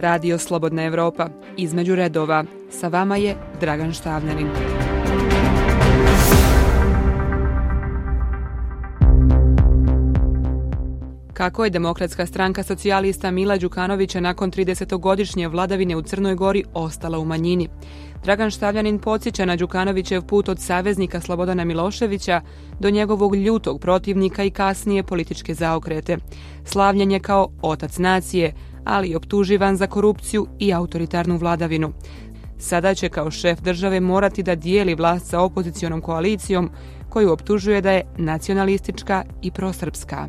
Radio Slobodna Evropa. Između redova. Sa vama je Dragan Štavljanin. Kako je demokratska stranka socijalista Mila Đukanovića nakon 30-godišnje vladavine u Crnoj Gori ostala u manjini? Dragan Štavljanin podsjeća na Đukanovićev put od saveznika Slobodana Miloševića do njegovog ljutog protivnika i kasnije političke zaokrete. Slavljen je kao otac nacije, ali i optuživan za korupciju i autoritarnu vladavinu. Sada će kao šef države morati da dijeli vlast sa opozicijonom koalicijom koju optužuje da je nacionalistička i prosrpska.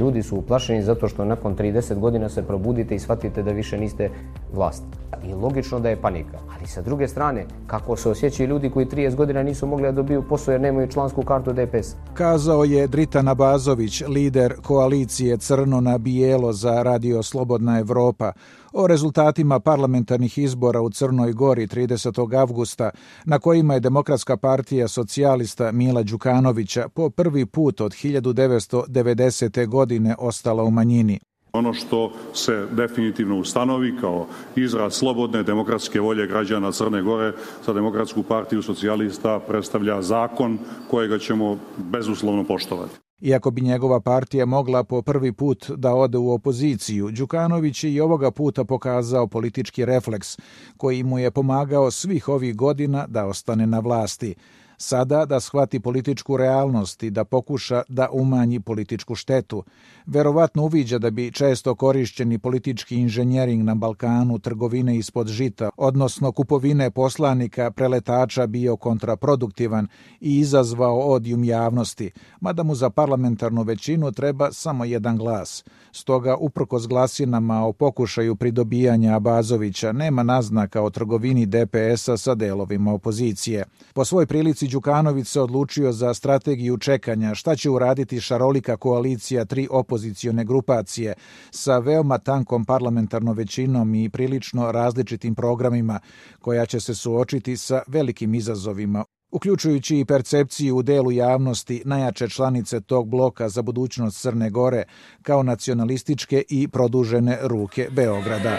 Ljudi su uplašeni zato što nakon 30 godina se probudite i shvatite da više niste vlast. I logično da je panika. Ali sa druge strane, kako se osjećaju ljudi koji 30 godina nisu mogli da dobiju posao jer nemaju člansku kartu DPS? Kazao je Dritan Abazović, lider koalicije Crno na bijelo za Radio Slobodna Evropa, o rezultatima parlamentarnih izbora u Crnoj Gori 30. avgusta, na kojima je Demokratska partija socijalista Mila Đukanovića po prvi put od 1990. godine ostala u manjini. Ono što se definitivno ustanovi kao izraz slobodne demokratske volje građana Crne Gore za Demokratsku partiju socijalista predstavlja zakon kojega ćemo bezuslovno poštovati. Iako bi njegova partija mogla po prvi put da ode u opoziciju, Đukanović je i ovoga puta pokazao politički refleks koji mu je pomagao svih ovih godina da ostane na vlasti sada da shvati političku realnost i da pokuša da umanji političku štetu. Verovatno uviđa da bi često korišćeni politički inženjering na Balkanu trgovine ispod žita, odnosno kupovine poslanika preletača bio kontraproduktivan i izazvao odijum javnosti, mada mu za parlamentarnu većinu treba samo jedan glas. Stoga, uprkos glasinama o pokušaju pridobijanja Abazovića, nema naznaka o trgovini DPS-a sa delovima opozicije. Po svoj prilici Đukanović se odlučio za strategiju čekanja šta će uraditi šarolika koalicija tri opozicione grupacije sa veoma tankom parlamentarnom većinom i prilično različitim programima koja će se suočiti sa velikim izazovima uključujući i percepciju u delu javnosti najjače članice tog bloka za budućnost Crne Gore kao nacionalističke i produžene ruke Beograda.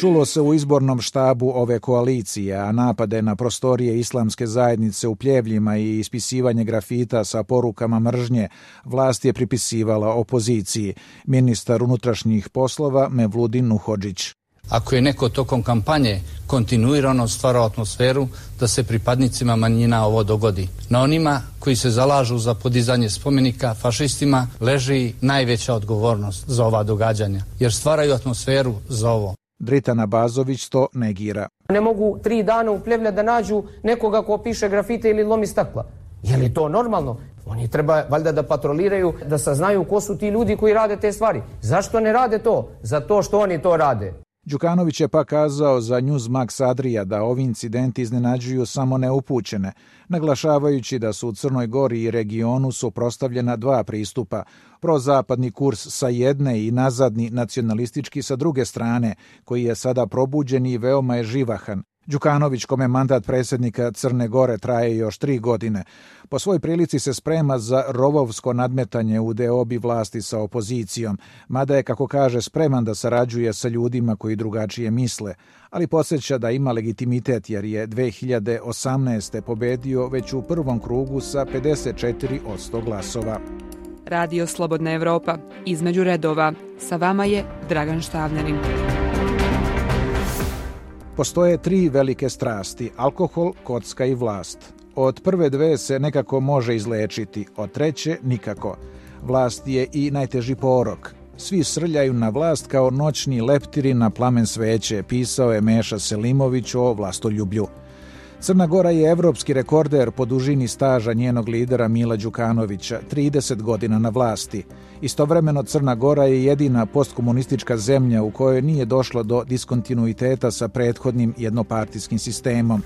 Čulo se u izbornom štabu ove koalicije, a napade na prostorije islamske zajednice u pljevljima i ispisivanje grafita sa porukama mržnje vlast je pripisivala opoziciji. Ministar unutrašnjih poslova Mevludin Nuhođić. Ako je neko tokom kampanje kontinuirano stvarao atmosferu da se pripadnicima manjina ovo dogodi. Na onima koji se zalažu za podizanje spomenika fašistima leži najveća odgovornost za ova događanja, jer stvaraju atmosferu za ovo. Dritana Bazović to negira. Ne mogu tri dana u da nađu nekoga ko piše grafite ili lomi stakla. Je li to normalno? Oni treba valjda da patroliraju, da saznaju ko su ti ljudi koji rade te stvari. Zašto ne rade to? Zato što oni to rade. Đukanović je pa kazao za Newsmax Adria da ovi incidenti iznenađuju samo neupućene, naglašavajući da su u Crnoj Gori i regionu suprostavljena dva pristupa, prozapadni kurs sa jedne i nazadni nacionalistički sa druge strane, koji je sada probuđen i veoma je živahan, Đukanović, kome mandat predsjednika Crne Gore traje još tri godine, po svoj prilici se sprema za rovovsko nadmetanje u deobi vlasti sa opozicijom, mada je, kako kaže, spreman da sarađuje sa ljudima koji drugačije misle, ali podsjeća da ima legitimitet jer je 2018. pobedio već u prvom krugu sa 54 od glasova. Radio Slobodna Evropa. Između redova. Sa vama je Dragan Štavljanin. Postoje tri velike strasti, alkohol, kocka i vlast. Od prve dve se nekako može izlečiti, od treće nikako. Vlast je i najteži porok. Svi srljaju na vlast kao noćni leptiri na plamen sveće, pisao je Meša Selimović o vlastoljublju. Crna Gora je evropski rekorder po dužini staža njenog lidera Mila Đukanovića, 30 godina na vlasti. Istovremeno Crna Gora je jedina postkomunistička zemlja u kojoj nije došlo do diskontinuiteta sa prethodnim jednopartijskim sistemom.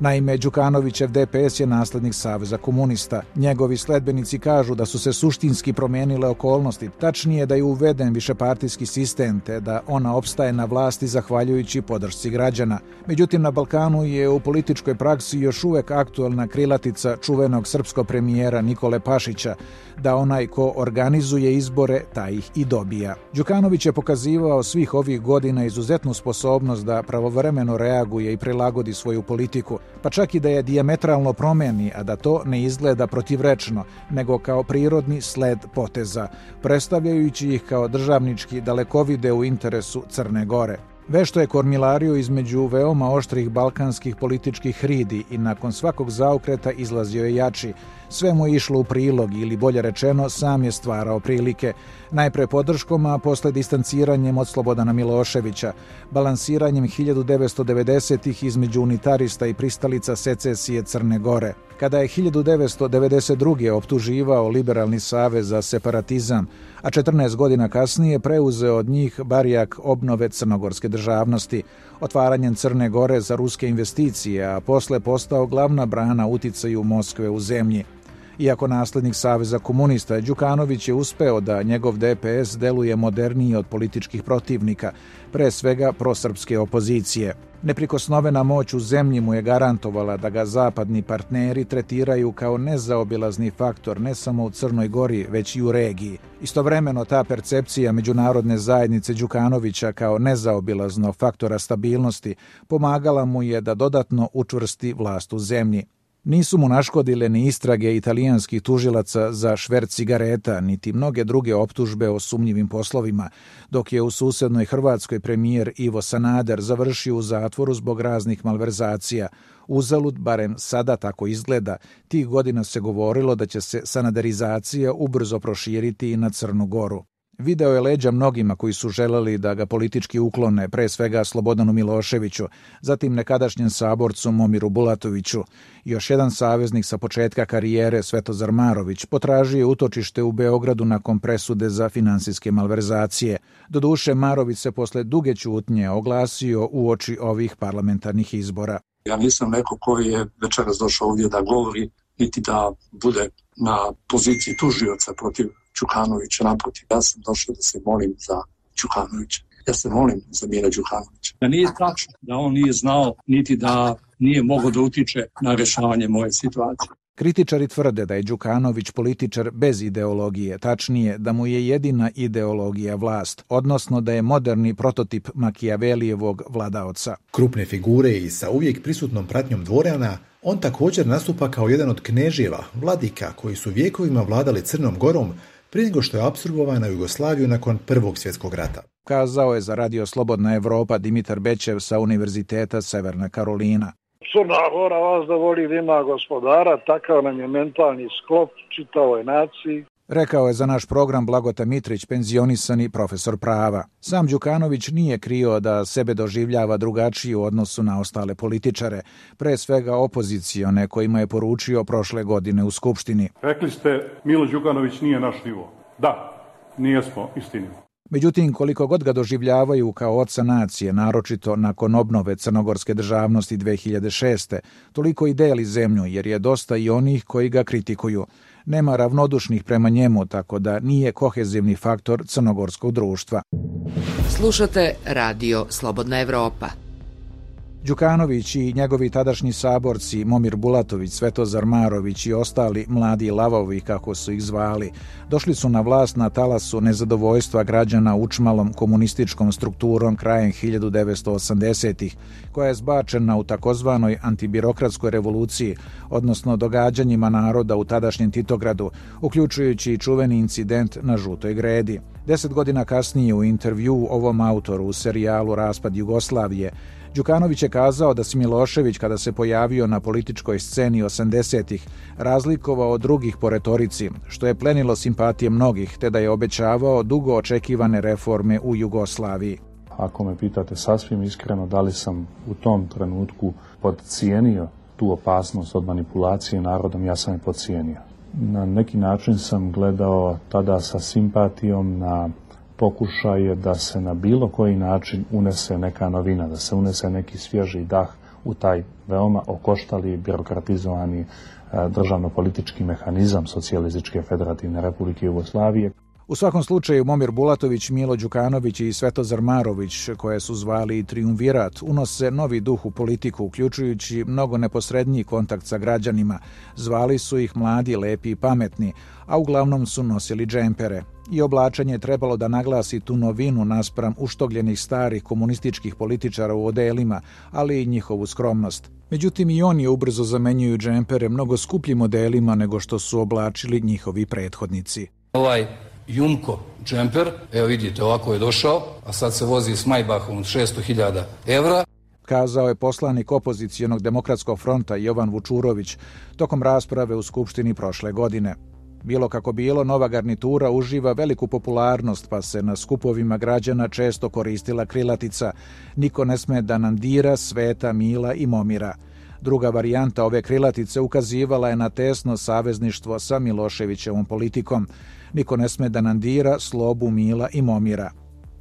Naime, Đukanovićev DPS je naslednik Saveza komunista. Njegovi sledbenici kažu da su se suštinski promijenile okolnosti, tačnije da je uveden višepartijski sistem te da ona opstaje na vlasti zahvaljujući podršci građana. Međutim, na Balkanu je u političkoj praksi još uvek aktualna krilatica čuvenog srpskog premijera Nikole Pašića, da onaj ko organizuje izbore, taj ih i dobija. Đukanović je pokazivao svih ovih godina izuzetnu sposobnost da pravovremeno reaguje i prilagodi svoju politiku, pa čak i da je diametralno promeni, a da to ne izgleda protivrečno, nego kao prirodni sled poteza, predstavljajući ih kao državnički dalekovide u interesu Crne Gore. Vešto je kormilario između veoma oštrih balkanskih političkih hridi i nakon svakog zaokreta izlazio je jači. Sve mu je išlo u prilog ili bolje rečeno sam je stvarao prilike. Najpre podrškom, a posle distanciranjem od Slobodana Miloševića, balansiranjem 1990-ih između unitarista i pristalica secesije Crne Gore. Kada je 1992. optuživao Liberalni savez za separatizam, a 14 godina kasnije preuzeo od njih barijak obnove crnogorske državnosti, otvaranjem Crne Gore za ruske investicije, a posle postao glavna brana uticaju Moskve u zemlji. Iako naslednik Saveza komunista, Đukanović je uspeo da njegov DPS deluje moderniji od političkih protivnika, pre svega prosrpske opozicije. Neprikosnovena moć u zemlji mu je garantovala da ga zapadni partneri tretiraju kao nezaobilazni faktor ne samo u Crnoj Gori, već i u regiji. Istovremeno ta percepcija međunarodne zajednice Đukanovića kao nezaobilaznog faktora stabilnosti pomagala mu je da dodatno učvrsti vlast u zemlji. Nisu mu naškodile ni istrage italijanskih tužilaca za švert cigareta, niti mnoge druge optužbe o sumnjivim poslovima, dok je u susednoj Hrvatskoj premijer Ivo Sanader završio u zatvoru zbog raznih malverzacija. Uzalud, barem sada tako izgleda, tih godina se govorilo da će se sanaderizacija ubrzo proširiti i na Crnu Goru. Video je leđa mnogima koji su želeli da ga politički uklone, pre svega Slobodanu Miloševiću, zatim nekadašnjem saborcu Momiru Bulatoviću. Još jedan saveznik sa početka karijere, Svetozar Marović, potražio utočište u Beogradu nakon presude za finansijske malverzacije. Doduše, Marović se posle duge ćutnje oglasio u oči ovih parlamentarnih izbora. Ja nisam neko koji je večeras došao ovdje da govori, niti da bude na poziciji tužioca protiv Đukanovića, naprotiv, ja sam došao da se molim za Đukanovića. Ja se molim za Mira Đukanovića. Da nije tačno da on nije znao, niti da nije mogao da utiče na rešavanje moje situacije. Kritičari tvrde da je Đukanović političar bez ideologije, tačnije da mu je jedina ideologija vlast, odnosno da je moderni prototip Makijavelijevog vladaoca. Krupne figure i sa uvijek prisutnom pratnjom dvorana, on također nastupa kao jedan od kneževa, vladika koji su vijekovima vladali Crnom Gorom, prije nego što je apsorbovana Jugoslaviju nakon Prvog svjetskog rata. Kazao je za Radio Slobodna Evropa Dimitar Bećev sa Univerziteta Severna Karolina. Crna Gora vas da voli da ima gospodara, takav nam je mentalni sklop čitavoj naciji. Rekao je za naš program Blagota Mitrić, penzionisani profesor prava. Sam Đukanović nije krio da sebe doživljava drugačiji u odnosu na ostale političare, pre svega opozicione kojima je poručio prošle godine u Skupštini. Rekli ste, Milo Đukanović nije naš nivo. Da, nije smo. Međutim, koliko god ga doživljavaju kao oca nacije, naročito nakon obnove crnogorske državnosti 2006. toliko i deli zemlju, jer je dosta i onih koji ga kritikuju. Nema ravnodušnih prema njemu, tako da nije kohezivni faktor crnogorskog društva. Slušate Radio Slobodna Evropa. Đukanović i njegovi tadašnji saborci Momir Bulatović, Svetozar Marović i ostali mladi lavovi, kako su ih zvali, došli su na vlast na talasu nezadovoljstva građana učmalom komunističkom strukturom krajem 1980-ih, koja je zbačena u takozvanoj antibirokratskoj revoluciji, odnosno događanjima naroda u tadašnjem Titogradu, uključujući i čuveni incident na Žutoj gredi. Deset godina kasnije u intervju ovom autoru u serijalu Raspad Jugoslavije Đukanović je kazao da se Milošević kada se pojavio na političkoj sceni 80-ih razlikovao od drugih po retorici, što je plenilo simpatije mnogih, te da je obećavao dugo očekivane reforme u Jugoslaviji. Ako me pitate sasvim iskreno da li sam u tom trenutku podcijenio tu opasnost od manipulacije narodom, ja sam je podcijenio. Na neki način sam gledao tada sa simpatijom na pokušaje da se na bilo koji način unese neka novina, da se unese neki svježi dah u taj veoma okoštali, birokratizovani državno-politički mehanizam Socijalističke federativne republike Jugoslavije. U svakom slučaju Momir Bulatović, Milo Đukanović i Svetozar Marović, koje su zvali triumvirat, unose novi duh u politiku, uključujući mnogo neposredniji kontakt sa građanima. Zvali su ih mladi, lepi i pametni, a uglavnom su nosili džempere. I oblačenje je trebalo da naglasi tu novinu naspram uštogljenih starih komunističkih političara u odelima, ali i njihovu skromnost. Međutim, i oni ubrzo zamenjuju džempere mnogo skupljim modelima nego što su oblačili njihovi prethodnici. Ovaj Jumko džemper, evo vidite, ovako je došao, a sad se vozi s Majbahom od 600.000 evra. Kazao je poslanik opozicijonog demokratskog fronta Jovan Vučurović tokom rasprave u Skupštini prošle godine. Bilo kako bilo, nova garnitura uživa veliku popularnost, pa se na skupovima građana često koristila krilatica Niko ne sme da nam dira, sveta, mila i momira. Druga varijanta ove krilatice ukazivala je na tesno savezništvo sa Miloševićevom politikom. Niko ne sme da nam dira, slobu, mila i momira.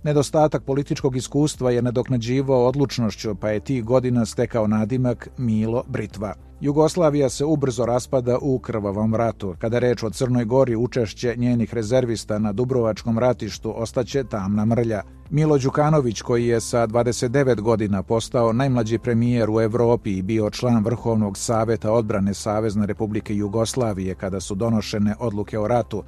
Nedostatak političkog iskustva je nadoknađivao odlučnošću, pa je tih godina stekao nadimak Milo Britva. Jugoslavija se ubrzo raspada u krvavom ratu. Kada reč o Crnoj Gori, učešće njenih rezervista na Dubrovačkom ratištu ostaće tamna mrlja. Milo Đukanović, koji je sa 29 godina postao najmlađi premijer u Evropi i bio član Vrhovnog saveta odbrane Savezne Republike Jugoslavije kada su donošene odluke o ratu,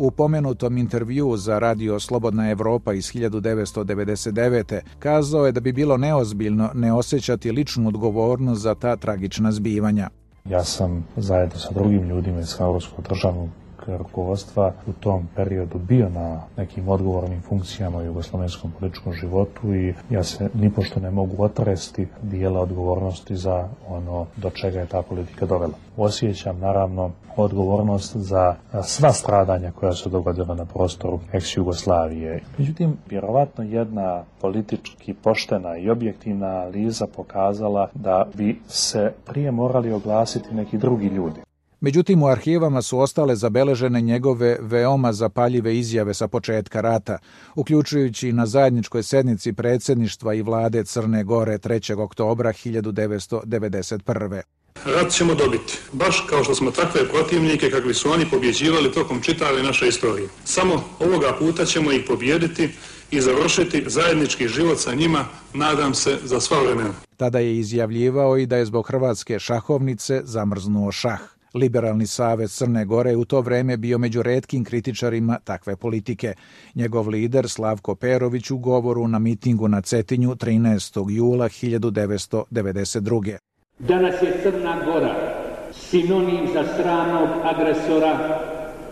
u pomenutom intervju za radio Slobodna Evropa iz 1999. kazao je da bi bilo neozbiljno ne osjećati ličnu odgovornost za ta tragična zbivanja. Ja sam zajedno sa drugim ljudima iz Haurskog državnog rukovodstva u tom periodu bio na nekim odgovornim funkcijama u jugoslovenskom političkom životu i ja se nipošto ne mogu otresti dijela odgovornosti za ono do čega je ta politika dovela. Osjećam naravno odgovornost za sva stradanja koja su dogodila na prostoru ex-Jugoslavije. Međutim, vjerovatno jedna politički poštena i objektivna analiza pokazala da bi se prije morali oglasiti neki drugi ljudi. Međutim, u arhivama su ostale zabeležene njegove veoma zapaljive izjave sa početka rata, uključujući i na zajedničkoj sednici predsjedništva i vlade Crne Gore 3. oktobra 1991. Rat ćemo dobiti, baš kao što smo takve protivnike kakvi su oni pobjeđivali tokom čitave naše istorije. Samo ovoga puta ćemo ih pobjediti i završiti zajednički život sa njima, nadam se, za sva vremena. Tada je izjavljivao i da je zbog hrvatske šahovnice zamrznuo šah. Liberalni savez Crne Gore u to vreme bio među redkim kritičarima takve politike. Njegov lider Slavko Perović u govoru na mitingu na Cetinju 13. jula 1992. Danas je Crna Gora sinonim za stranog agresora,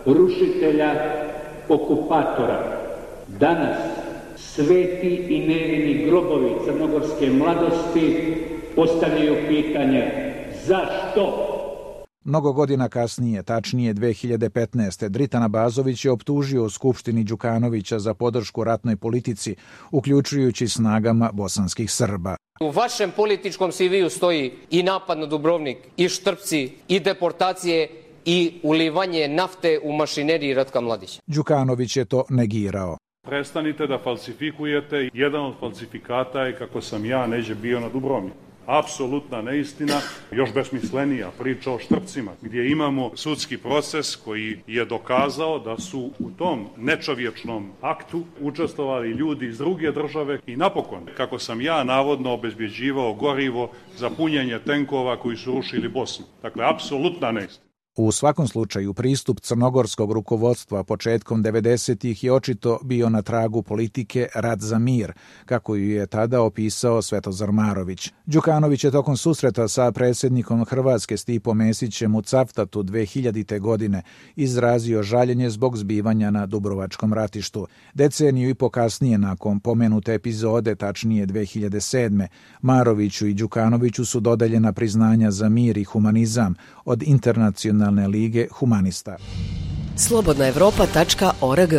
rušitelja, okupatora. Danas sveti i nevini grobovi crnogorske mladosti postavljaju pitanje zašto Mnogo godina kasnije, tačnije 2015. Dritana Bazović je optužio u Skupštini Đukanovića za podršku ratnoj politici, uključujući snagama bosanskih Srba. U vašem političkom CV-u stoji i napad na Dubrovnik, i štrpci, i deportacije, i ulivanje nafte u mašineriji Ratka Mladića. Đukanović je to negirao. Prestanite da falsifikujete. Jedan od falsifikata je kako sam ja neđe bio na Dubrovniku apsolutna neistina, još besmislenija priča o štrpcima, gdje imamo sudski proces koji je dokazao da su u tom nečovječnom aktu učestvovali ljudi iz druge države i napokon, kako sam ja navodno obezbjeđivao gorivo za punjenje tenkova koji su rušili Bosnu. Dakle, apsolutna neistina. U svakom slučaju, pristup crnogorskog rukovodstva početkom 90-ih je očito bio na tragu politike Rad za mir, kako ju je tada opisao Svetozar Marović. Đukanović je tokom susreta sa predsjednikom Hrvatske Stipo Mesićem u Caftatu 2000. godine izrazio žaljenje zbog zbivanja na Dubrovačkom ratištu. Deceniju i pokasnije nakon pomenute epizode, tačnije 2007. Maroviću i Đukanoviću su dodeljena priznanja za mir i humanizam od internacionalne Nacionalne lige humanista. Slobodnaevropa.org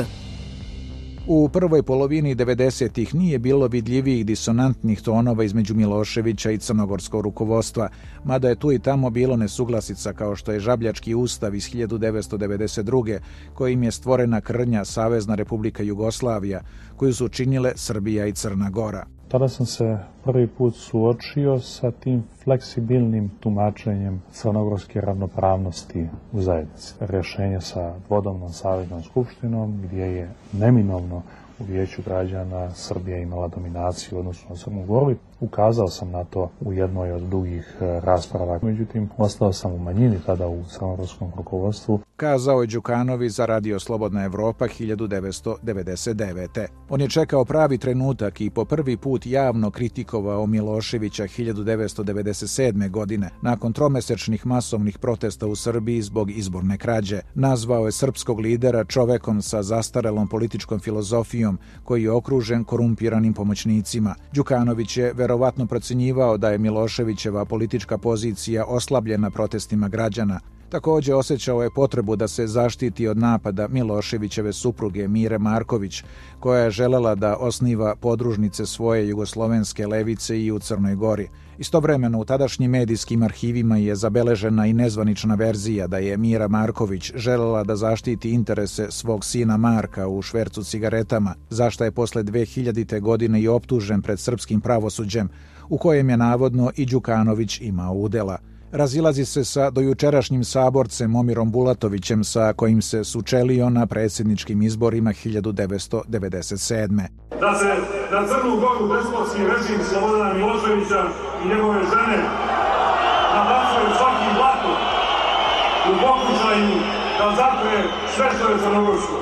U prvoj polovini 90-ih nije bilo vidljivijih disonantnih tonova između Miloševića i crnogorskog rukovodstva, mada je tu i tamo bilo nesuglasica kao što je Žabljački ustav iz 1992. kojim je stvorena krnja Savezna republika Jugoslavija, koju su činile Srbija i Crna Gora. Tada sam se prvi put suočio sa tim fleksibilnim tumačenjem crnogorske ravnopravnosti u zajednici. Rješenje sa dvodomnom savjetnom skupštinom gdje je neminovno u vijeću građana Srbija imala dominaciju u odnosu na Crnu Goru. Ukazao sam na to u jednoj od dugih e, rasprava. Međutim, ostao sam u manjini tada u crnogorskom rukovodstvu. Kazao je Đukanovi za Radio Slobodna Evropa 1999. On je čekao pravi trenutak i po prvi put javno kritikovao Miloševića 1997. godine nakon tromesečnih masovnih protesta u Srbiji zbog izborne krađe. Nazvao je srpskog lidera čovekom sa zastarelom političkom filozofijom koji je okružen korumpiranim pomoćnicima. Đukanović je verovatno procenjivao da je Miloševićeva politička pozicija oslabljena protestima građana. Također osjećao je potrebu da se zaštiti od napada Miloševićeve supruge Mire Marković, koja je želela da osniva podružnice svoje jugoslovenske levice i u Crnoj Gori. Istovremeno u tadašnjim medijskim arhivima je zabeležena i nezvanična verzija da je Mira Marković želela da zaštiti interese svog sina Marka u švercu cigaretama, zašto je posle 2000. godine i optužen pred srpskim pravosuđem, u kojem je navodno i Đukanović imao udela. Razilazi se sa dojučerašnjim saborcem Momirom Bulatovićem sa kojim se sučelio na predsjedničkim izborima 1997. Da se na Crnu Goru despotski režim Slobodana Miloševića i njegove žene nabacuje svaki blato u pokušaju da zapre sve što je crnogorsko.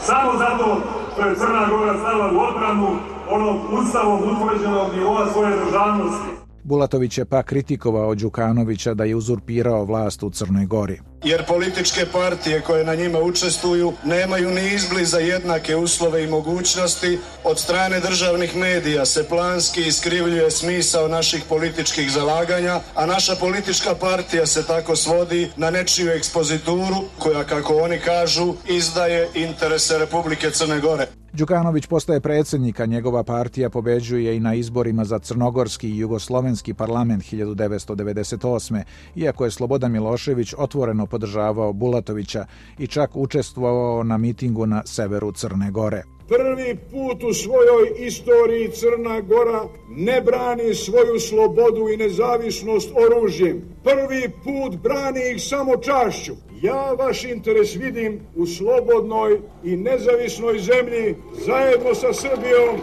Samo zato što je Crna Gora stala u odbranu onog ustavom utvrđenog nivoa svoje državnosti. Bulatović je pa kritikovao Đukanovića da je uzurpirao vlast u Crnoj Gori. Jer političke partije koje na njima učestvuju nemaju ni izbliza jednake uslove i mogućnosti. Od strane državnih medija se planski iskrivljuje smisao naših političkih zalaganja, a naša politička partija se tako svodi na nečiju ekspozituru koja, kako oni kažu, izdaje interese Republike Crne Gore. Đukanović postaje predsjednika, njegova partija pobeđuje i na izborima za Crnogorski i Jugoslovenski parlament 1998. Iako je Slobodan Milošević otvoreno podržavao Bulatovića i čak učestvovao na mitingu na severu Crne Gore. Prvi put u svojoj istoriji Crna Gora ne brani svoju slobodu i nezavisnost oružjem. Prvi put brani ih samo čašću. Ja vaš interes vidim u slobodnoj i nezavisnoj zemlji zajedno sa Srbijom.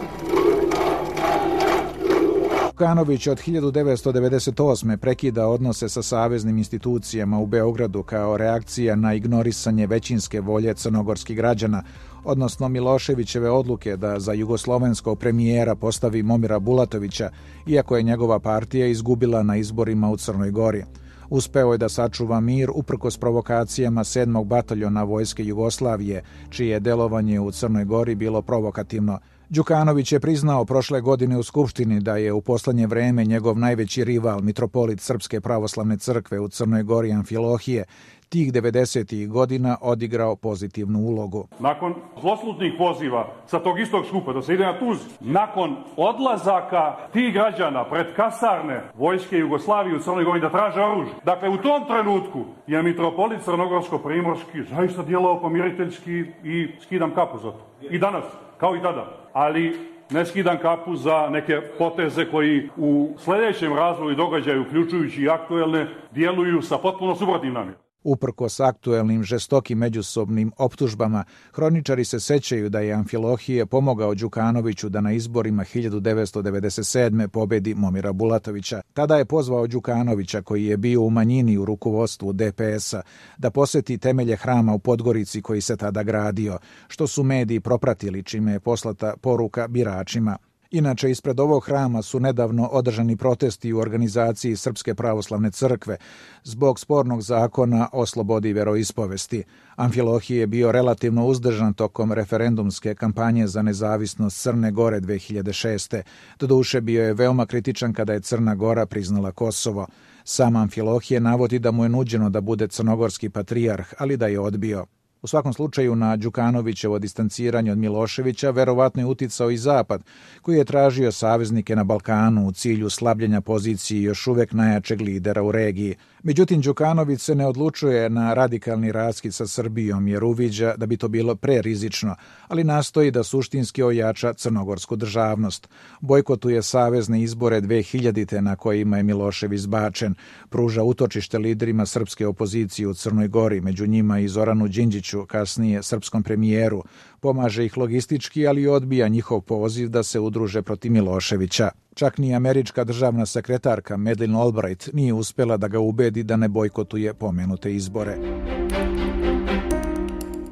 Đukanović od 1998. prekida odnose sa saveznim institucijama u Beogradu kao reakcija na ignorisanje većinske volje crnogorskih građana, odnosno Miloševićeve odluke da za jugoslovenskog premijera postavi Momira Bulatovića, iako je njegova partija izgubila na izborima u Crnoj Gori. Uspeo je da sačuva mir uprkos provokacijama 7. bataljona Vojske Jugoslavije, čije je delovanje u Crnoj Gori bilo provokativno. Đukanović je priznao prošle godine u Skupštini da je u poslednje vreme njegov najveći rival, mitropolit Srpske pravoslavne crkve u Crnoj Gori Amfilohije, tih 90. godina odigrao pozitivnu ulogu. Nakon zloslutnih poziva sa tog istog skupa da se ide na Tuz, nakon odlazaka tih građana pred kasarne vojske Jugoslavije u Crnoj Gori da traže oružje. Dakle, u tom trenutku je mitropolit Crnogorsko-Primorski zaista djelao pomiriteljski i skidam kapu za to. I danas, kao i tada. Ali ne skidam kapu za neke poteze koji u sledećem razvoju događaju, uključujući i aktuelne, djeluju sa potpuno suprotnim namjerom. Uprkos aktuelnim žestokim međusobnim optužbama, hroničari se sećaju da je Amfilohije pomogao Đukanoviću da na izborima 1997. pobedi Momira Bulatovića. Tada je pozvao Đukanovića, koji je bio u manjini u rukovodstvu DPS-a, da poseti temelje hrama u Podgorici koji se tada gradio, što su mediji propratili čime je poslata poruka biračima. Inače, ispred ovog hrama su nedavno održani protesti u organizaciji Srpske pravoslavne crkve zbog spornog zakona o slobodi veroispovesti. Amfilohije je bio relativno uzdržan tokom referendumske kampanje za nezavisnost Crne Gore 2006. Doduše bio je veoma kritičan kada je Crna Gora priznala Kosovo. Sam Amfilohije navodi da mu je nuđeno da bude crnogorski patrijarh, ali da je odbio. U svakom slučaju na Đukanovićevo distanciranje od Miloševića verovatno je uticao i Zapad, koji je tražio saveznike na Balkanu u cilju slabljenja poziciji još uvek najjačeg lidera u regiji. Međutim, Đukanović se ne odlučuje na radikalni raskid sa Srbijom jer uviđa da bi to bilo prerizično, ali nastoji da suštinski ojača crnogorsku državnost. Bojkotuje savezne izbore 2000. na kojima je Milošević zbačen, pruža utočište liderima srpske opozicije u Crnoj Gori, među njima i Zoranu Đinđiću, kasnije srpskom premijeru, pomaže ih logistički, ali odbija njihov poziv da se udruže protiv Miloševića. Čak ni američka državna sekretarka Madeleine Albright nije uspela da ga ubedi da ne bojkotuje pomenute izbore.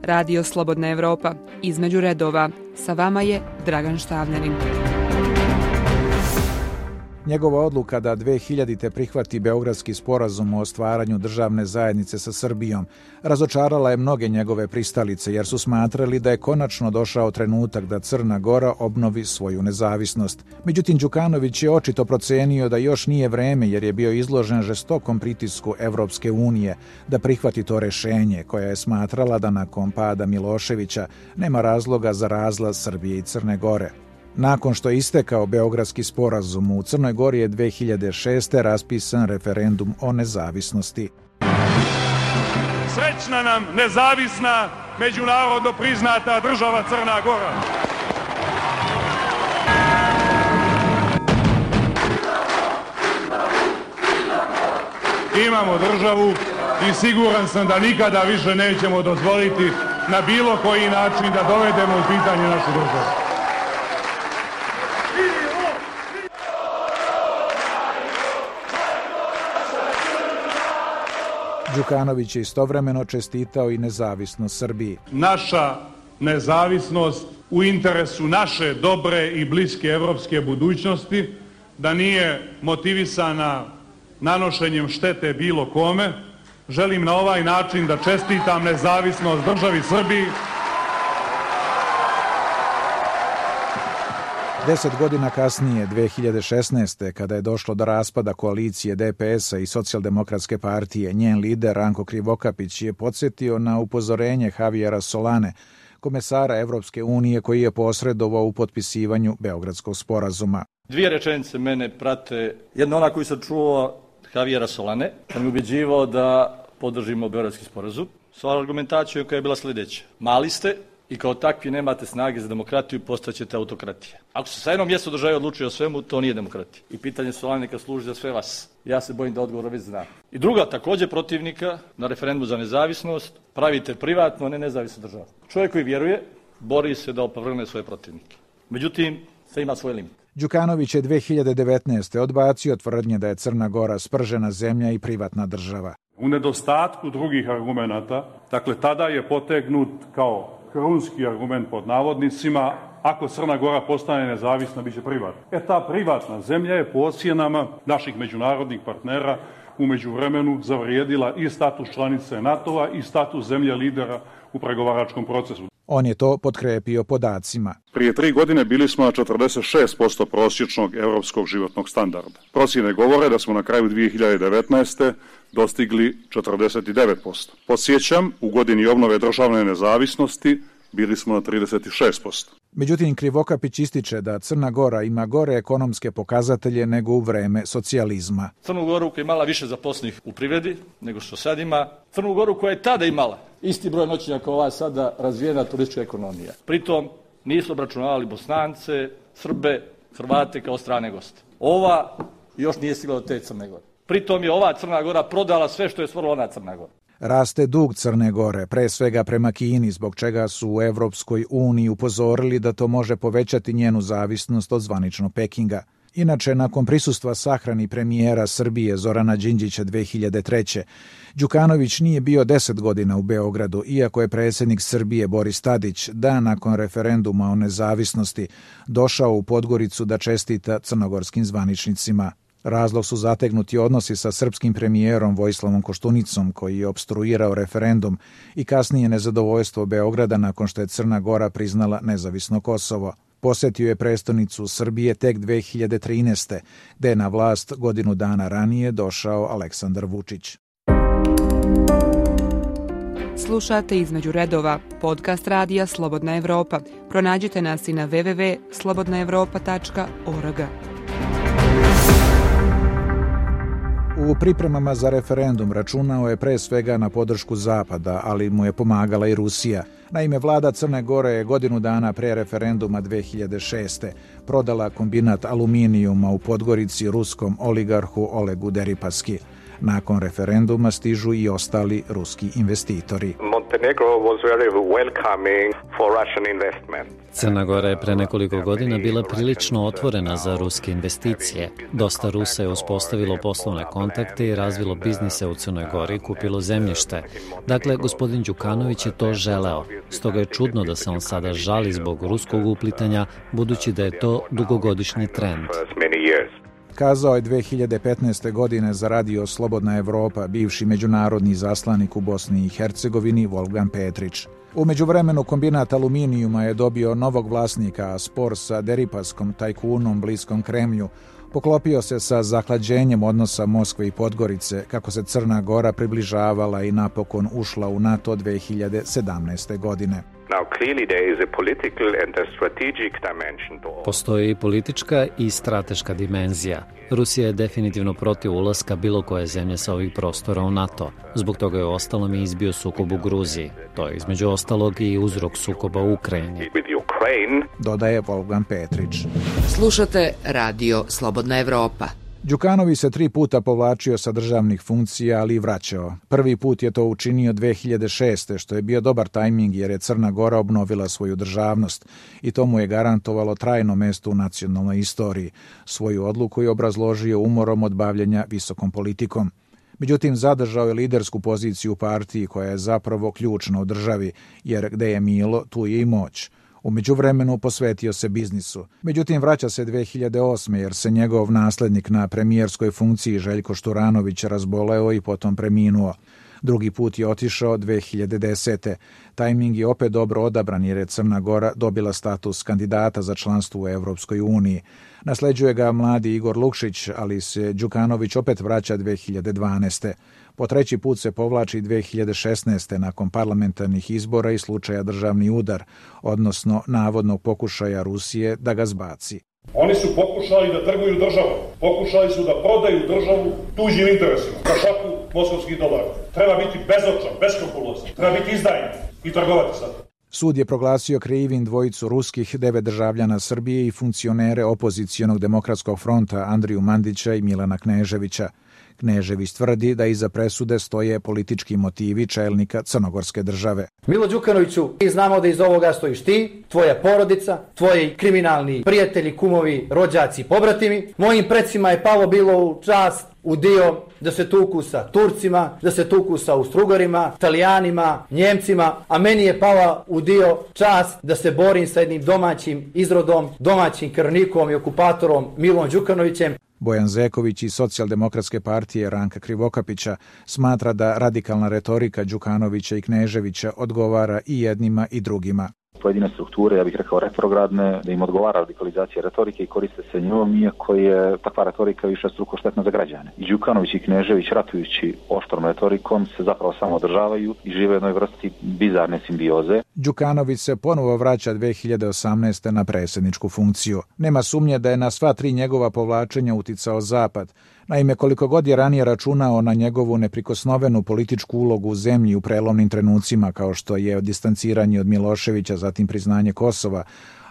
Radio Slobodna Evropa. Između redova. Sa vama je Dragan Štavljanin. Njegova odluka da 2000. prihvati Beogradski sporazum o stvaranju državne zajednice sa Srbijom razočarala je mnoge njegove pristalice jer su smatrali da je konačno došao trenutak da Crna Gora obnovi svoju nezavisnost. Međutim, Đukanović je očito procenio da još nije vreme jer je bio izložen žestokom pritisku Evropske unije da prihvati to rešenje koja je smatrala da nakon pada Miloševića nema razloga za razlaz Srbije i Crne Gore. Nakon što je istekao Beogradski sporazum u Crnoj Gori je 2006. raspisan referendum o nezavisnosti. Srećna nam nezavisna, međunarodno priznata država Crna Gora. Imamo državu i siguran sam da nikada više nećemo dozvoliti na bilo koji način da dovedemo u pitanje našu državu. Đukanović je istovremeno čestitao i nezavisnost Srbiji. Naša nezavisnost u interesu naše dobre i bliske evropske budućnosti, da nije motivisana nanošenjem štete bilo kome, želim na ovaj način da čestitam nezavisnost državi Srbiji Deset godina kasnije, 2016. kada je došlo do raspada koalicije DPS-a i socijaldemokratske partije, njen lider Ranko Krivokapić je podsjetio na upozorenje Javijera Solane, komesara Evropske unije koji je posredovao u potpisivanju Beogradskog sporazuma. Dvije rečenice mene prate. Jedna ona koju sam čuo Solane, kad mi ubeđivao da podržimo Beogradski sporazum, sa argumentacijom koja je bila sledeća. Mali ste, i kao takvi nemate snage za demokratiju, postaćete autokratija. Ako se sa jednom mjesto države odlučuje o svemu, to nije demokratija. I pitanje Solanika služi za sve vas. Ja se bojim da odgovor već znam. I druga, takođe protivnika na referendumu za nezavisnost, pravite privatno, a ne nezavisnu državu. Čovjek koji vjeruje, bori se da opovrgne svoje protivnike. Međutim, sve ima svoj limit. Đukanović je 2019. odbacio tvrdnje da je Crna Gora spržena zemlja i privatna država. U nedostatku drugih argumenta, dakle tada je potegnut kao krunski argument pod navodnicima, ako Crna Gora postane nezavisna, biće privatna. E ta privatna zemlja je po ocijenama naših međunarodnih partnera umeđu vremenu zavrijedila i status članice NATO-a i status zemlje lidera u pregovaračkom procesu. On je to podkrepio podacima. Prije tri godine bili smo na 46% prosječnog evropskog životnog standarda. Procjene govore da smo na kraju 2019. dostigli 49%. Podsjećam, u godini obnove državne nezavisnosti bili smo na 36%. Međutim, Krivokapić ističe da Crna Gora ima gore ekonomske pokazatelje nego u vreme socijalizma. Crnu Goru koja je imala više zaposlenih u privredi nego što sad ima. Crnu Goru koja je tada imala isti broj noćenja kao ova sada razvijena turistička ekonomija. Pritom nisu obračunavali Bosnance, Srbe, Hrvate kao strane goste. Ova još nije stigla do te Crne Gore. Pritom je ova Crna Gora prodala sve što je stvorila ona Crna Gora. Raste dug Crne Gore, pre svega prema Kini, zbog čega su u Evropskoj uniji upozorili da to može povećati njenu zavisnost od zvanično Pekinga. Inače, nakon prisustva sahrani premijera Srbije Zorana Đinđića 2003. Đukanović nije bio 10 godina u Beogradu, iako je predsjednik Srbije Boris Tadić dan nakon referenduma o nezavisnosti došao u Podgoricu da čestita crnogorskim zvaničnicima. Razlog su zategnuti odnosi sa srpskim premijerom Vojislavom Koštunicom koji je obstruirao referendum i kasnije nezadovoljstvo Beograda nakon što je Crna Gora priznala nezavisno Kosovo. Posetio je prestonicu Srbije tek 2013. gde je na vlast godinu dana ranije došao Aleksandar Vučić. Slušate između redova podcast radija Slobodna Evropa. Pronađite nas i na www.slobodnaevropa.org. U pripremama za referendum računao je pre svega na podršku Zapada, ali mu je pomagala i Rusija. Naime, vlada Crne Gore je godinu dana pre referenduma 2006. prodala kombinat aluminijuma u Podgorici ruskom oligarhu Olegu Deripaski. Nakon referenduma stižu i ostali ruski investitori. Montenegro was very welcoming for Russian investment. Crna Gora je pre nekoliko godina bila prilično otvorena za ruske investicije. Dosta Rusa je uspostavilo poslovne kontakte i razvilo biznise u Crnoj Gori kupilo zemljište. Dakle, gospodin Đukanović je to želeo. Stoga je čudno da se on sada žali zbog ruskog uplitanja, budući da je to dugogodišnji trend. Kazao je 2015. godine za radio Slobodna Evropa bivši međunarodni zaslanik u Bosni i Hercegovini Volgan Petrić. U međuvremenu kombinat aluminijuma je dobio novog vlasnika, spor sa deripaskom tajkunom bliskom Kremlju poklopio se sa zahlađenjem odnosa Moskve i Podgorice, kako se Crna Gora približavala i napokon ušla u NATO 2017. godine. Postoji i politička i strateška dimenzija. Rusija je definitivno protiv ulaska bilo koje zemlje sa ovih prostora u NATO. Zbog toga je ostalom i izbio sukob u Gruziji. To je između ostalog i uzrok sukoba u Ukrajini. Dodaje Volgan Petrić. Slušate Radio Slobodna Evropa. Đukanović se tri puta povlačio sa državnih funkcija, ali i vraćao. Prvi put je to učinio 2006. što je bio dobar tajming jer je Crna Gora obnovila svoju državnost i to mu je garantovalo trajno mesto u nacionalnoj istoriji. Svoju odluku je obrazložio umorom od bavljenja visokom politikom. Međutim, zadržao je lidersku poziciju u partiji koja je zapravo ključna u državi, jer gde je Milo, tu je i moć. U međuvremenu posvetio se biznisu. Međutim, vraća se 2008. jer se njegov naslednik na premijerskoj funkciji Željko Šturanović razboleo i potom preminuo. Drugi put je otišao 2010. Tajming je opet dobro odabran jer je Crna Gora dobila status kandidata za članstvo u Evropskoj uniji. Nasleđuje ga mladi Igor Lukšić, ali se Đukanović opet vraća 2012. Po treći put se povlači 2016. nakon parlamentarnih izbora i slučaja državni udar, odnosno navodnog pokušaja Rusije da ga zbaci. Oni su pokušali da trguju državu, pokušali su da prodaju državu tuđim interesima, za šaku moskovskih dolara. Treba biti bezočan, beskrupulozan, treba biti izdajnik i trgovati sad. Sud je proglasio krivim dvojicu ruskih devet državljana Srbije i funkcionere opozicijonog demokratskog fronta Andriju Mandića i Milana Kneževića. Knežević tvrdi da iza presude stoje politički motivi čelnika Crnogorske države. Milo Đukanoviću, mi znamo da iz ovoga stojiš ti, tvoja porodica, tvoji kriminalni prijatelji, kumovi, rođaci, pobratimi. Mojim predsima je palo bilo u čast u dio da se tuku sa Turcima, da se tuku sa Austrugarima, Italijanima, Njemcima, a meni je pala u dio čast da se borim sa jednim domaćim izrodom, domaćim krvnikom i okupatorom Milom Đukanovićem. Bojan Zeković iz socijaldemokratske partije Ranka Krivokapića smatra da radikalna retorika Đukanovića i Kneževića odgovara i jednima i drugima pojedine strukture, ja bih rekao retrogradne, da im odgovara radikalizacija retorike i koriste se njom, iako je takva retorika više struko štetna za građane. I Đukanović i Knežević, ratujući oštrom retorikom, se zapravo samo održavaju i žive jednoj vrsti bizarne simbioze. Đukanović se ponovo vraća 2018. na predsjedničku funkciju. Nema sumnje da je na sva tri njegova povlačenja uticao Zapad, Naime, koliko god je ranije računao na njegovu neprikosnovenu političku ulogu u zemlji u prelomnim trenucima, kao što je distanciranje od Miloševića, zatim priznanje Kosova,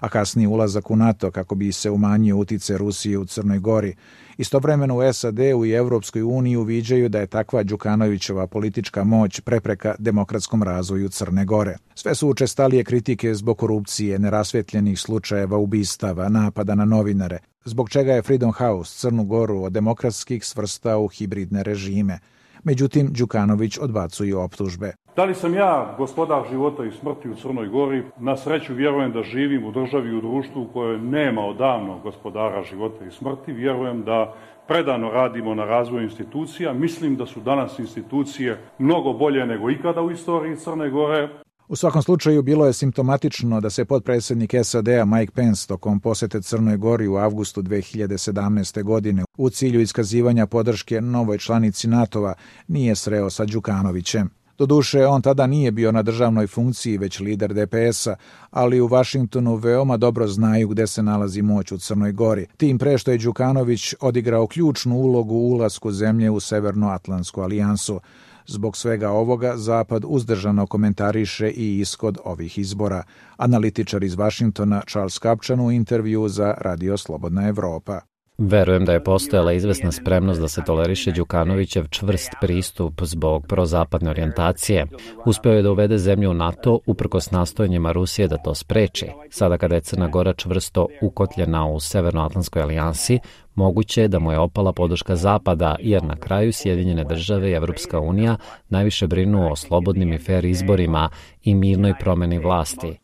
a kasnije ulazak u NATO kako bi se umanjio utice Rusije u Crnoj Gori. Istovremeno u SAD-u i Evropskoj uniji uviđaju da je takva Đukanovićeva politička moć prepreka demokratskom razvoju Crne Gore. Sve su učestalije kritike zbog korupcije, nerasvetljenih slučajeva ubistava, napada na novinare, zbog čega je Freedom House Crnu Goru od demokratskih svrstao u hibridne režime. Međutim, Đukanović odbacuje optužbe. Da li sam ja gospodar života i smrti u Crnoj Gori? Na sreću vjerujem da živim u državi i u društvu u kojoj nema odavno gospodara života i smrti. Vjerujem da predano radimo na razvoju institucija. Mislim da su danas institucije mnogo bolje nego ikada u istoriji Crne Gore. U svakom slučaju bilo je simptomatično da se potpredsjednik SAD-a Mike Pence tokom posete Crnoj Gori u avgustu 2017. godine u cilju iskazivanja podrške novoj članici NATO-a nije sreo sa Đukanovićem. Doduše, on tada nije bio na državnoj funkciji, već lider DPS-a, ali u Vašingtonu veoma dobro znaju gde se nalazi moć u Crnoj Gori. Tim pre što je Đukanović odigrao ključnu ulogu u ulasku zemlje u Severnoatlantsku alijansu. Zbog svega ovoga, Zapad uzdržano komentariše i ishod ovih izbora. Analitičar iz Vašingtona Charles Kapčan u intervju za Radio Slobodna Evropa. Verujem da je postojala izvesna spremnost da se toleriše Đukanovićev čvrst pristup zbog prozapadne orijentacije. Uspeo je da uvede zemlju u NATO uprkos nastojanjima Rusije da to spreči. Sada kada je Crna Gora čvrsto ukotljena u Severnoatlantskoj alijansi, moguće je da mu je opala podrška Zapada, jer na kraju Sjedinjene države i Evropska unija najviše brinu o slobodnim i fair izborima i mirnoj promeni vlasti.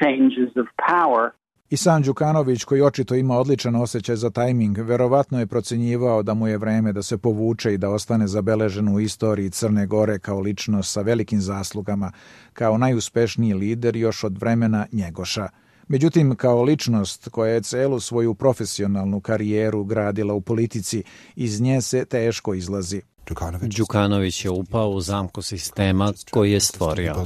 Changes of power. I sam Đukanović, koji očito ima odličan osjećaj za tajming, verovatno je procenjivao da mu je vreme da se povuče i da ostane zabeležen u istoriji Crne Gore kao ličnost sa velikim zaslugama, kao najuspešniji lider još od vremena Njegoša. Međutim, kao ličnost koja je celu svoju profesionalnu karijeru gradila u politici, iz nje se teško izlazi. Đukanović je upao u zamku sistema koji je stvorio.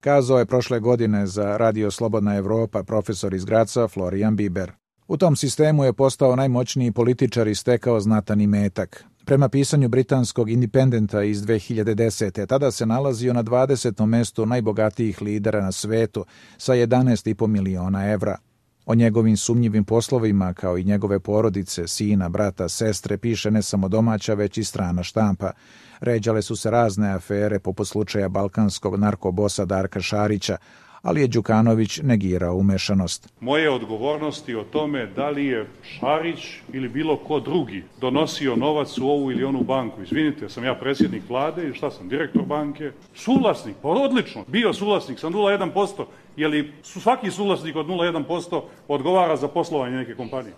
Kazao je prošle godine za Radio Slobodna Evropa profesor iz Graca Florian Biber. U tom sistemu je postao najmoćniji političar i stekao znatan imetak. Prema pisanju britanskog independenta iz 2010. tada se nalazio na 20. mestu najbogatijih lidera na svetu sa 11,5 miliona evra. O njegovim sumnjivim poslovima, kao i njegove porodice, sina, brata, sestre, piše ne samo domaća, već i strana štampa. Ređale su se razne afere poput slučaja balkanskog narkobosa Darka Šarića, ali je Đukanović negirao umešanost. Moje odgovornosti o tome da li je Šarić ili bilo ko drugi donosio novac u ovu ili onu banku. Izvinite, sam ja predsjednik vlade i šta sam, direktor banke? Suvlasnik, pa odlično, bio suvlasnik, sam 0,1%, je li svaki suvlasnik od 0,1% odgovara za poslovanje neke kompanije?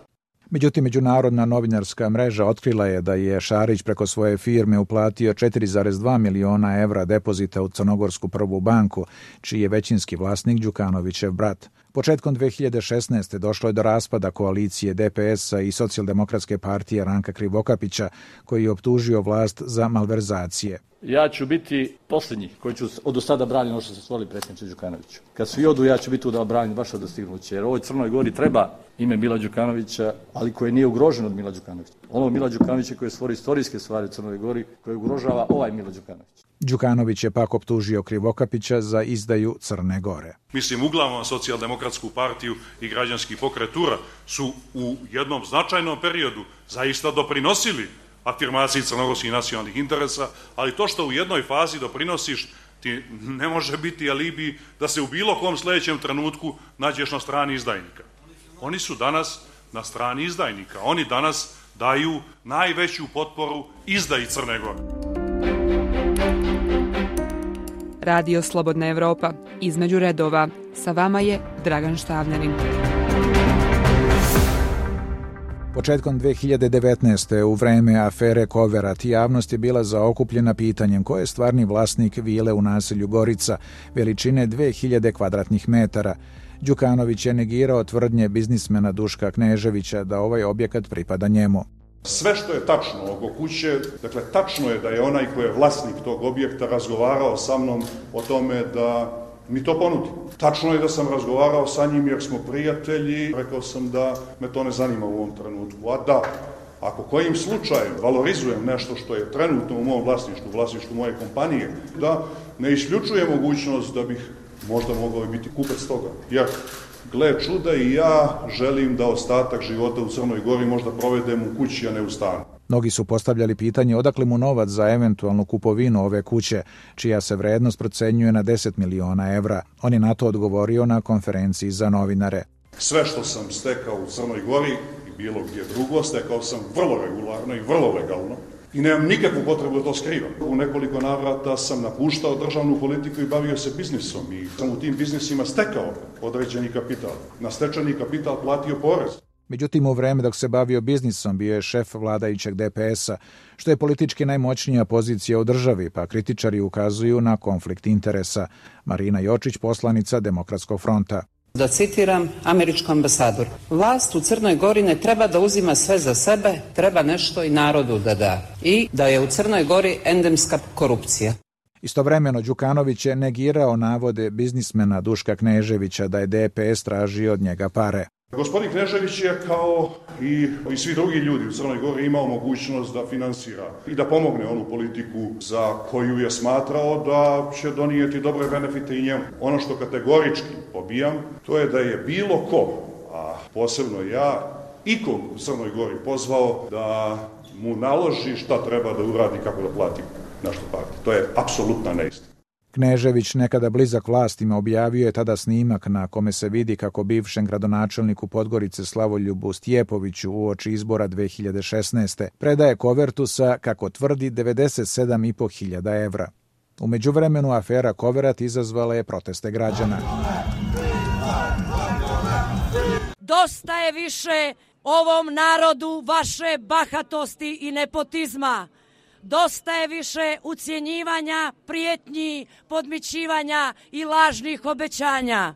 Međutim, Međunarodna novinarska mreža otkrila je da je Šarić preko svoje firme uplatio 4,2 miliona evra depozita u Crnogorsku prvu banku, čiji je većinski vlasnik Đukanovićev brat. Početkom 2016. došlo je do raspada koalicije DPS-a i socijaldemokratske partije Ranka Krivokapića, koji je optužio vlast za malverzacije. Ja ću biti posljednji koji ću od sada braniti ono što se stvorili predsjedniče Đukanoviću. Kad svi odu, ja ću biti tu da branim vaše dostignuće. Jer ovoj Crnoj Gori treba ime Mila Đukanovića, ali koje nije ugroženo od Mila Đukanovića. Ono Mila Đukanovića koje stvori istorijske stvari u Crnoj Gori, koje ugrožava ovaj Mila Đukanović. Đukanović je pak optužio Krivokapića za izdaju Crne Gore. Mislim, uglavnom socijaldemokratsku partiju i građanski pokretura su u jednom značajnom periodu zaista doprinosili afirmaciji crnogorskih nacionalnih interesa, ali to što u jednoj fazi doprinosiš ti ne može biti alibi da se u bilo kom sledećem trenutku nađeš na strani izdajnika. Oni su danas na strani izdajnika. Oni danas daju najveću potporu izdaji Crne Gore. Radio Slobodna Evropa. Između redova. Sa vama je Dragan Štavljanin. Početkom 2019. u vreme afere Koverat javnost je bila zaokupljena pitanjem ko je stvarni vlasnik vile u naselju Gorica, veličine 2000 kvadratnih metara. Đukanović je negirao tvrdnje biznismena Duška Kneževića da ovaj objekat pripada njemu. Sve što je tačno oko kuće, dakle tačno je da je onaj ko je vlasnik tog objekta razgovarao sa mnom o tome da mi to ponudi. Tačno je da sam razgovarao sa njim jer smo prijatelji, rekao sam da me to ne zanima u ovom trenutku. A da, ako kojim slučajem valorizujem nešto što je trenutno u mom vlasništvu, vlasništvu moje kompanije, da ne isključuje mogućnost da bih možda mogao biti kupac toga. Jer, gle čuda i ja želim da ostatak života u Crnoj Gori možda provedem u kući, a ne u stanu. Mnogi su postavljali pitanje odakle mu novac za eventualnu kupovinu ove kuće, čija se vrednost procenjuje na 10 miliona evra. On je na to odgovorio na konferenciji za novinare. Sve što sam stekao u Crnoj Gori i bilo gdje drugo, stekao sam vrlo regularno i vrlo legalno. I nemam nikakvu potrebu da to skrivam. U nekoliko navrata sam napuštao državnu politiku i bavio se biznisom i sam u tim biznisima stekao određeni kapital. Na stečani kapital platio porez. Međutim, u vreme dok se bavio biznisom bio je šef vladajućeg DPS-a, što je politički najmoćnija pozicija u državi, pa kritičari ukazuju na konflikt interesa. Marina Jočić, poslanica Demokratskog fronta. Da citiram američku ambasadoru. Vlast u Crnoj Gori ne treba da uzima sve za sebe, treba nešto i narodu da da. I da je u Crnoj Gori endemska korupcija. Istovremeno Đukanović je negirao navode biznismena Duška Kneževića da je DPS tražio od njega pare. Gospodin Knežević je kao i, i svi drugi ljudi u Crnoj Gori imao mogućnost da finansira i da pomogne onu politiku za koju je smatrao da će donijeti dobre benefite i njemu. Ono što kategorički pobijam, to je da je bilo ko, a posebno ja, ikog u Crnoj Gori pozvao da mu naloži šta treba da uradi kako da plati našu partiju. To je apsolutna neistina. Knežević, nekada blizak vlastima, objavio je tada snimak na kome se vidi kako bivšem gradonačelniku Podgorice Slavoljubu Stjepoviću u oči izbora 2016. predaje kovertu sa, kako tvrdi, 97,5 hiljada evra. U međuvremenu afera Koverat izazvala je proteste građana. Dosta je više ovom narodu vaše bahatosti i nepotizma. Dosta je više ucjenjivanja, prijetnji, podmićivanja i lažnih obećanja.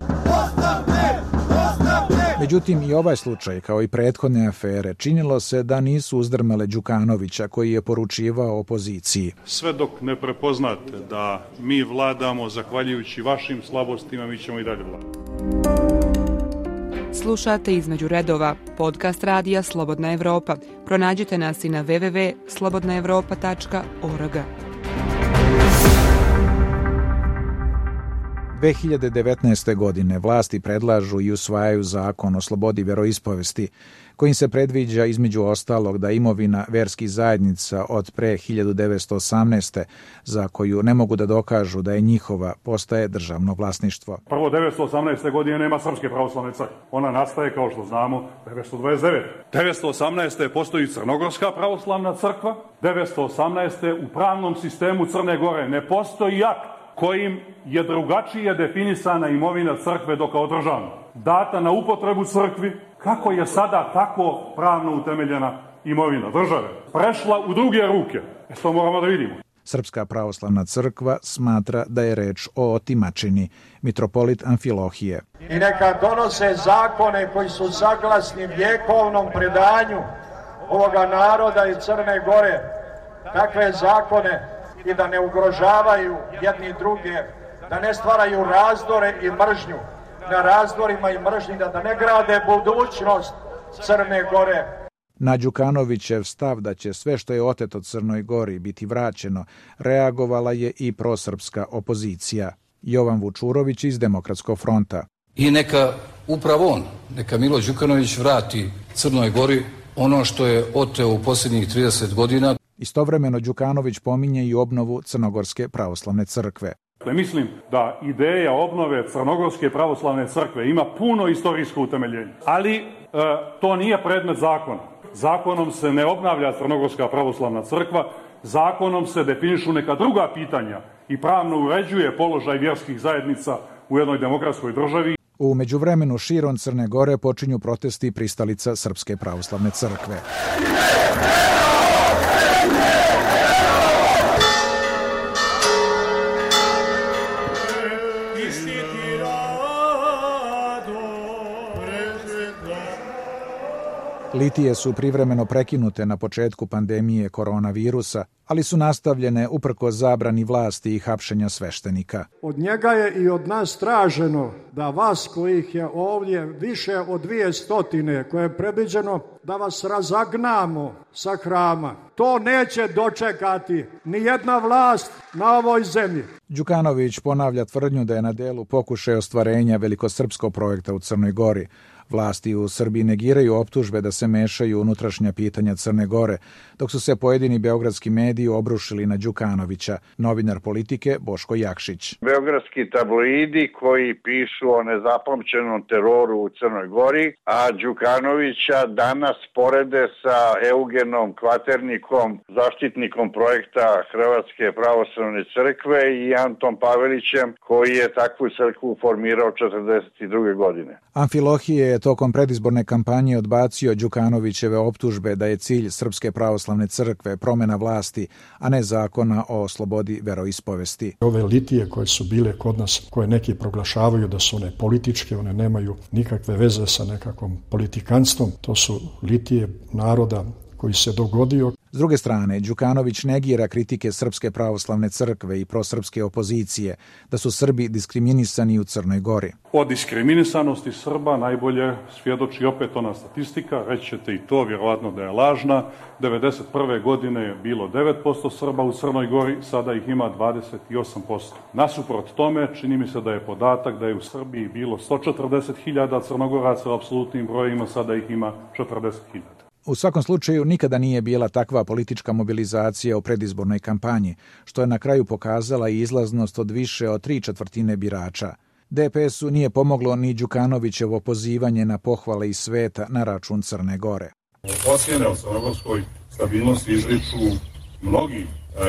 Međutim, i ovaj slučaj, kao i prethodne afere, činilo se da nisu uzdrmale Đukanovića, koji je poručivao opoziciji. Sve dok ne prepoznate da mi vladamo zahvaljujući vašim slabostima, mi ćemo i dalje vladati. Slušate između redova podcast radija Slobodna Evropa. Pronađite nas i na www.slobodnaevropa.org. 2019. godine vlasti predlažu i usvajaju zakon o slobodi veroispovesti, kojim se predviđa između ostalog da imovina verskih zajednica od pre 1918. za koju ne mogu da dokažu da je njihova, postaje državno vlasništvo. Prvo 1918. godine nema Srpske pravoslavne crkve. Ona nastaje, kao što znamo, 1929. 1918. postoji Crnogorska pravoslavna crkva. 1918. u pravnom sistemu Crne Gore ne postoji akt kojim je drugačije definisana imovina crkve do kao državna. Data na upotrebu crkvi, kako je sada tako pravno utemeljena imovina države, prešla u druge ruke. E to moramo da vidimo. Srpska pravoslavna crkva smatra da je reč o otimačini, mitropolit Amfilohije. I neka donose zakone koji su saglasni vjekovnom predanju ovoga naroda i Crne Gore. Takve zakone i da ne ugrožavaju jedni druge, da ne stvaraju razdore i mržnju na razdorima i mržnji, da ne grade budućnost Crne Gore. Na Đukanovićev stav da će sve što je oteto Crnoj Gori biti vraćeno, reagovala je i prosrpska opozicija. Jovan Vučurović iz Demokratskog fronta. I neka upravo on, neka Milo Đukanović vrati Crnoj Gori ono što je oteo u posljednjih 30 godina. Istovremeno Đukanović pominje i obnovu Crnogorske pravoslavne crkve. Dakle, mislim da ideja obnove Crnogorske pravoslavne crkve ima puno istorijsko utemeljenje, ali e, to nije predmet zakona. Zakonom se ne obnavlja Crnogorska pravoslavna crkva, zakonom se definišu neka druga pitanja i pravno uređuje položaj vjerskih zajednica u jednoj demokratskoj državi. U međuvremenu širom Crne Gore počinju protesti pristalica Srpske pravoslavne crkve. Litije su privremeno prekinute na početku pandemije koronavirusa, ali su nastavljene uprko zabrani vlasti i hapšenja sveštenika. Od njega je i od nas traženo da vas kojih je ovdje više od dvije stotine koje je predviđeno da vas razagnamo sa hrama. To neće dočekati ni jedna vlast na ovoj zemlji. Đukanović ponavlja tvrdnju da je na delu pokušaj ostvarenja velikosrpskog projekta u Crnoj Gori, Vlasti u Srbiji negiraju optužbe da se mešaju unutrašnja pitanja Crne Gore, dok su se pojedini beogradski mediji obrušili na Đukanovića, novinar politike Boško Jakšić. Beogradski tabloidi koji pišu o nezapamćenom teroru u Crnoj Gori, a Đukanovića danas porede sa Eugenom Kvaternikom, zaštitnikom projekta Hrvatske pravoslavne crkve i Antom Pavelićem koji je takvu crkvu formirao 42. godine. Amfilohije je tokom predizborne kampanje odbacio Đukanovićeve optužbe da je cilj Srpske pravoslavne crkve promena vlasti, a ne zakona o slobodi veroispovesti. Ove litije koje su bile kod nas, koje neki proglašavaju da su one političke, one nemaju nikakve veze sa nekakvom politikanstvom, to su litije naroda koji se dogodio. S druge strane, Đukanović negira kritike Srpske pravoslavne crkve i prosrpske opozicije da su Srbi diskriminisani u Crnoj Gori. O diskriminisanosti Srba najbolje svjedoči opet ona statistika, rećete i to, vjerovatno da je lažna. 91. godine je bilo 9% Srba u Crnoj Gori, sada ih ima 28%. Nasuprot tome, čini mi se da je podatak da je u Srbiji bilo 140.000 crnogoraca u apsolutnim brojima, sada ih ima 40.000. U svakom slučaju nikada nije bila takva politička mobilizacija u predizbornoj kampanji, što je na kraju pokazala i izlaznost od više od tri četvrtine birača. DPS-u nije pomoglo ni Đukanovićevo pozivanje na pohvale iz sveta na račun Crne Gore. Ocjene o crnogorskoj stabilnosti izriču mnogi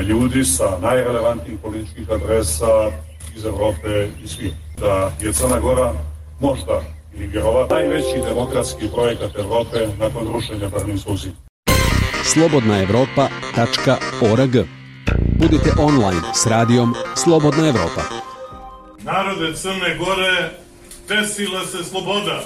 ljudi sa najrelevantnijih političkih adresa iz Evrope i svijeta. Da je Crna Gora možda ili vjerova najveći demokratski projekat Evrope nakon rušenja Berlinskog zida. Slobodna Evropa.org Budite online s radijom Slobodna Evropa. Narode Crne Gore, desila se sloboda.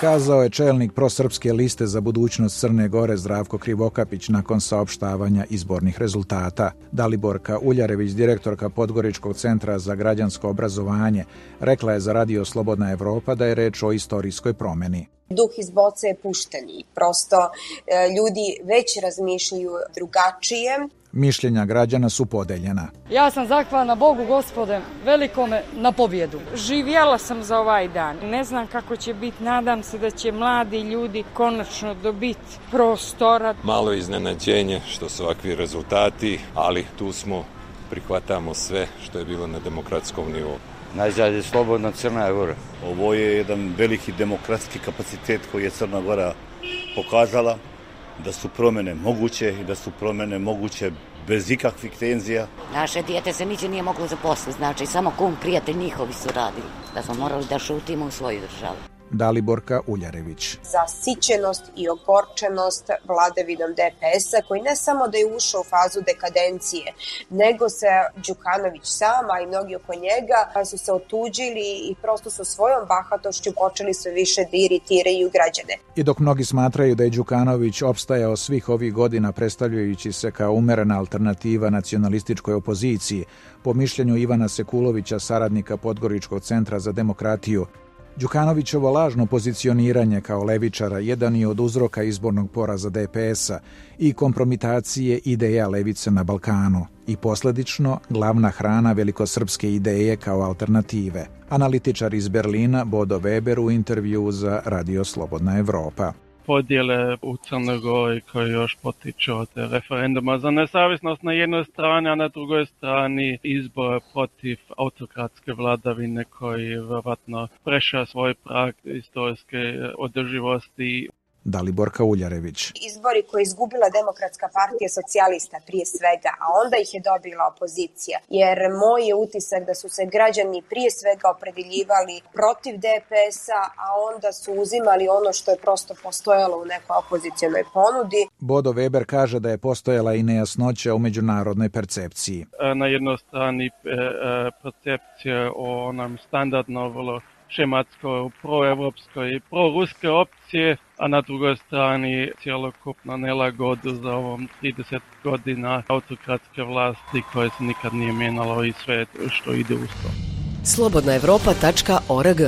Kazao je čelnik prosrpske liste za budućnost Crne Gore Zdravko Krivokapić nakon saopštavanja izbornih rezultata. Daliborka Uljarević, direktorka Podgoričkog centra za građansko obrazovanje, rekla je za Radio Slobodna Evropa da je reč o istorijskoj promeni. Duh iz boce je pušten i prosto e, ljudi već razmišljaju drugačije. Mišljenja građana su podeljena. Ja sam zahvalna Bogu gospode velikome na pobjedu. Živjela sam za ovaj dan. Ne znam kako će biti. Nadam se da će mladi ljudi konačno dobiti prostora. Malo iznenađenje što su ovakvi rezultati, ali tu smo, prihvatamo sve što je bilo na demokratskom nivou. Najzad je slobodna Crna Gora. Ovo je jedan veliki demokratski kapacitet koji je Crna Gora pokazala da su promene moguće i da su promene moguće bez ikakvih tenzija. Naše dijete se niđe nije moglo zaposliti, znači samo kum prijatelj njihovi su radili, da smo morali da šutimo u svoju državu. Daliborka Uljarević. Zasićenost i ogorčenost vladavinom DPS-a koji ne samo da je ušao u fazu dekadencije, nego se Đukanović sama i mnogi oko njega su se otuđili i prosto su svojom bahatošću počeli sve više da iritiraju građane. I dok mnogi smatraju da je Đukanović opstajao svih ovih godina predstavljajući se kao umerena alternativa nacionalističkoj opoziciji, po mišljenju Ivana Sekulovića, saradnika Podgoričkog centra za demokratiju, Đukanovićevo lažno pozicioniranje kao levičara jedan je od uzroka izbornog poraza DPS-a i kompromitacije ideja levice na Balkanu i posledično glavna hrana velikosrpske ideje kao alternative. Analitičar iz Berlina Bodo Weber u intervju za Radio Slobodna Evropa podjele u Crnoj Gori koji još potiču od referenduma za nezavisnost na jednoj strani, a na drugoj strani izbor protiv autokratske vladavine koji vjerovatno preša svoj prag istorijske održivosti Daliborka Uljarević. Izbori koje je izgubila Demokratska partija socijalista prije svega, a onda ih je dobila opozicija. Jer moj je utisak da su se građani prije svega opredeljivali protiv DPS-a, a onda su uzimali ono što je prosto postojalo u nekoj opozicijonoj ponudi. Bodo Weber kaže da je postojala i nejasnoća u međunarodnoj percepciji. Na jednoj strani percepcija o onom standardno vrlo šematsko proevropskoj i proruske opcije, a na drugoj strani cjelokupna nelagodu za ovom 30 godina autokratske vlasti koje se nikad nije mijenalo i sve što ide uz to. Slobodnaevropa.org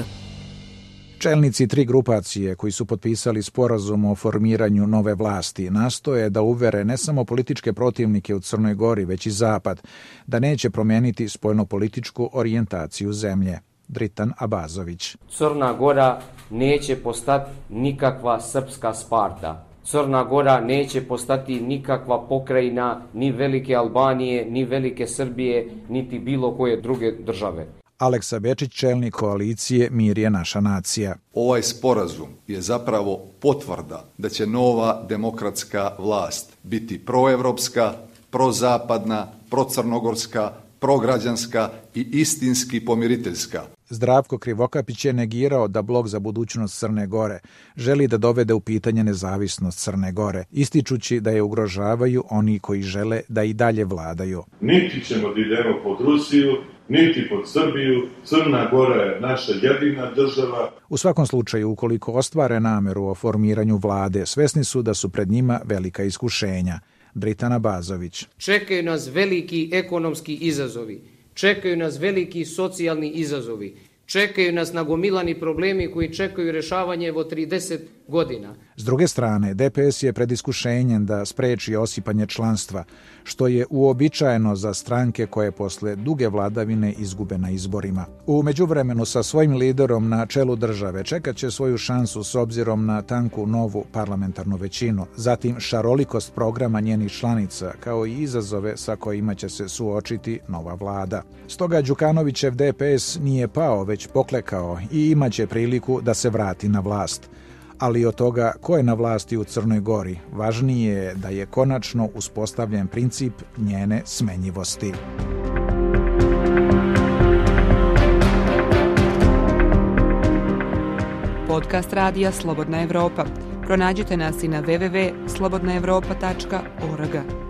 Čelnici tri grupacije koji su potpisali sporazum o formiranju nove vlasti nastoje da uvere ne samo političke protivnike u Crnoj Gori, već i Zapad, da neće promijeniti spoljnopolitičku orijentaciju zemlje. Dritan Abazović. Crna Gora neće postati nikakva srpska Sparta. Crna Gora neće postati nikakva pokrajina ni Velike Albanije, ni Velike Srbije, niti bilo koje druge države. Aleksa Bečić, čelnik koalicije Mir je naša nacija. Ovaj sporazum je zapravo potvrda da će nova demokratska vlast biti proevropska, prozapadna, procrnogorska, prograđanska i istinski pomiriteljska. Zdravko Krivokapić je negirao da blok za budućnost Crne Gore želi da dovede u pitanje nezavisnost Crne Gore, ističući da je ugrožavaju oni koji žele da i dalje vladaju. Niti ćemo da idemo pod Rusiju, niti pod Srbiju. Crna Gora je naša jedina država. U svakom slučaju, ukoliko ostvare nameru o formiranju vlade, svesni su da su pred njima velika iskušenja. Dritana Bazović. Čekaju nas veliki ekonomski izazovi, čekaju nas veliki socijalni izazovi, čekaju nas nagomilani problemi koji čekaju rešavanje evo 30 godina. S druge strane, DPS je pred iskušenjem da spreči osipanje članstva, što je uobičajeno za stranke koje posle duge vladavine izgube na izborima. U međuvremenu sa svojim liderom na čelu države čekat će svoju šansu s obzirom na tanku novu parlamentarnu većinu, zatim šarolikost programa njenih članica, kao i izazove sa kojima će se suočiti nova vlada. Stoga Đukanovićev DPS nije pao, već poklekao i imaće priliku da se vrati na vlast ali od toga ko je na vlasti u Crnoj Gori, važnije je da je konačno uspostavljen princip njene smenjivosti. Podcast radija Slobodna Evropa. Pronađite nas i na www.slobodnaevropa.org.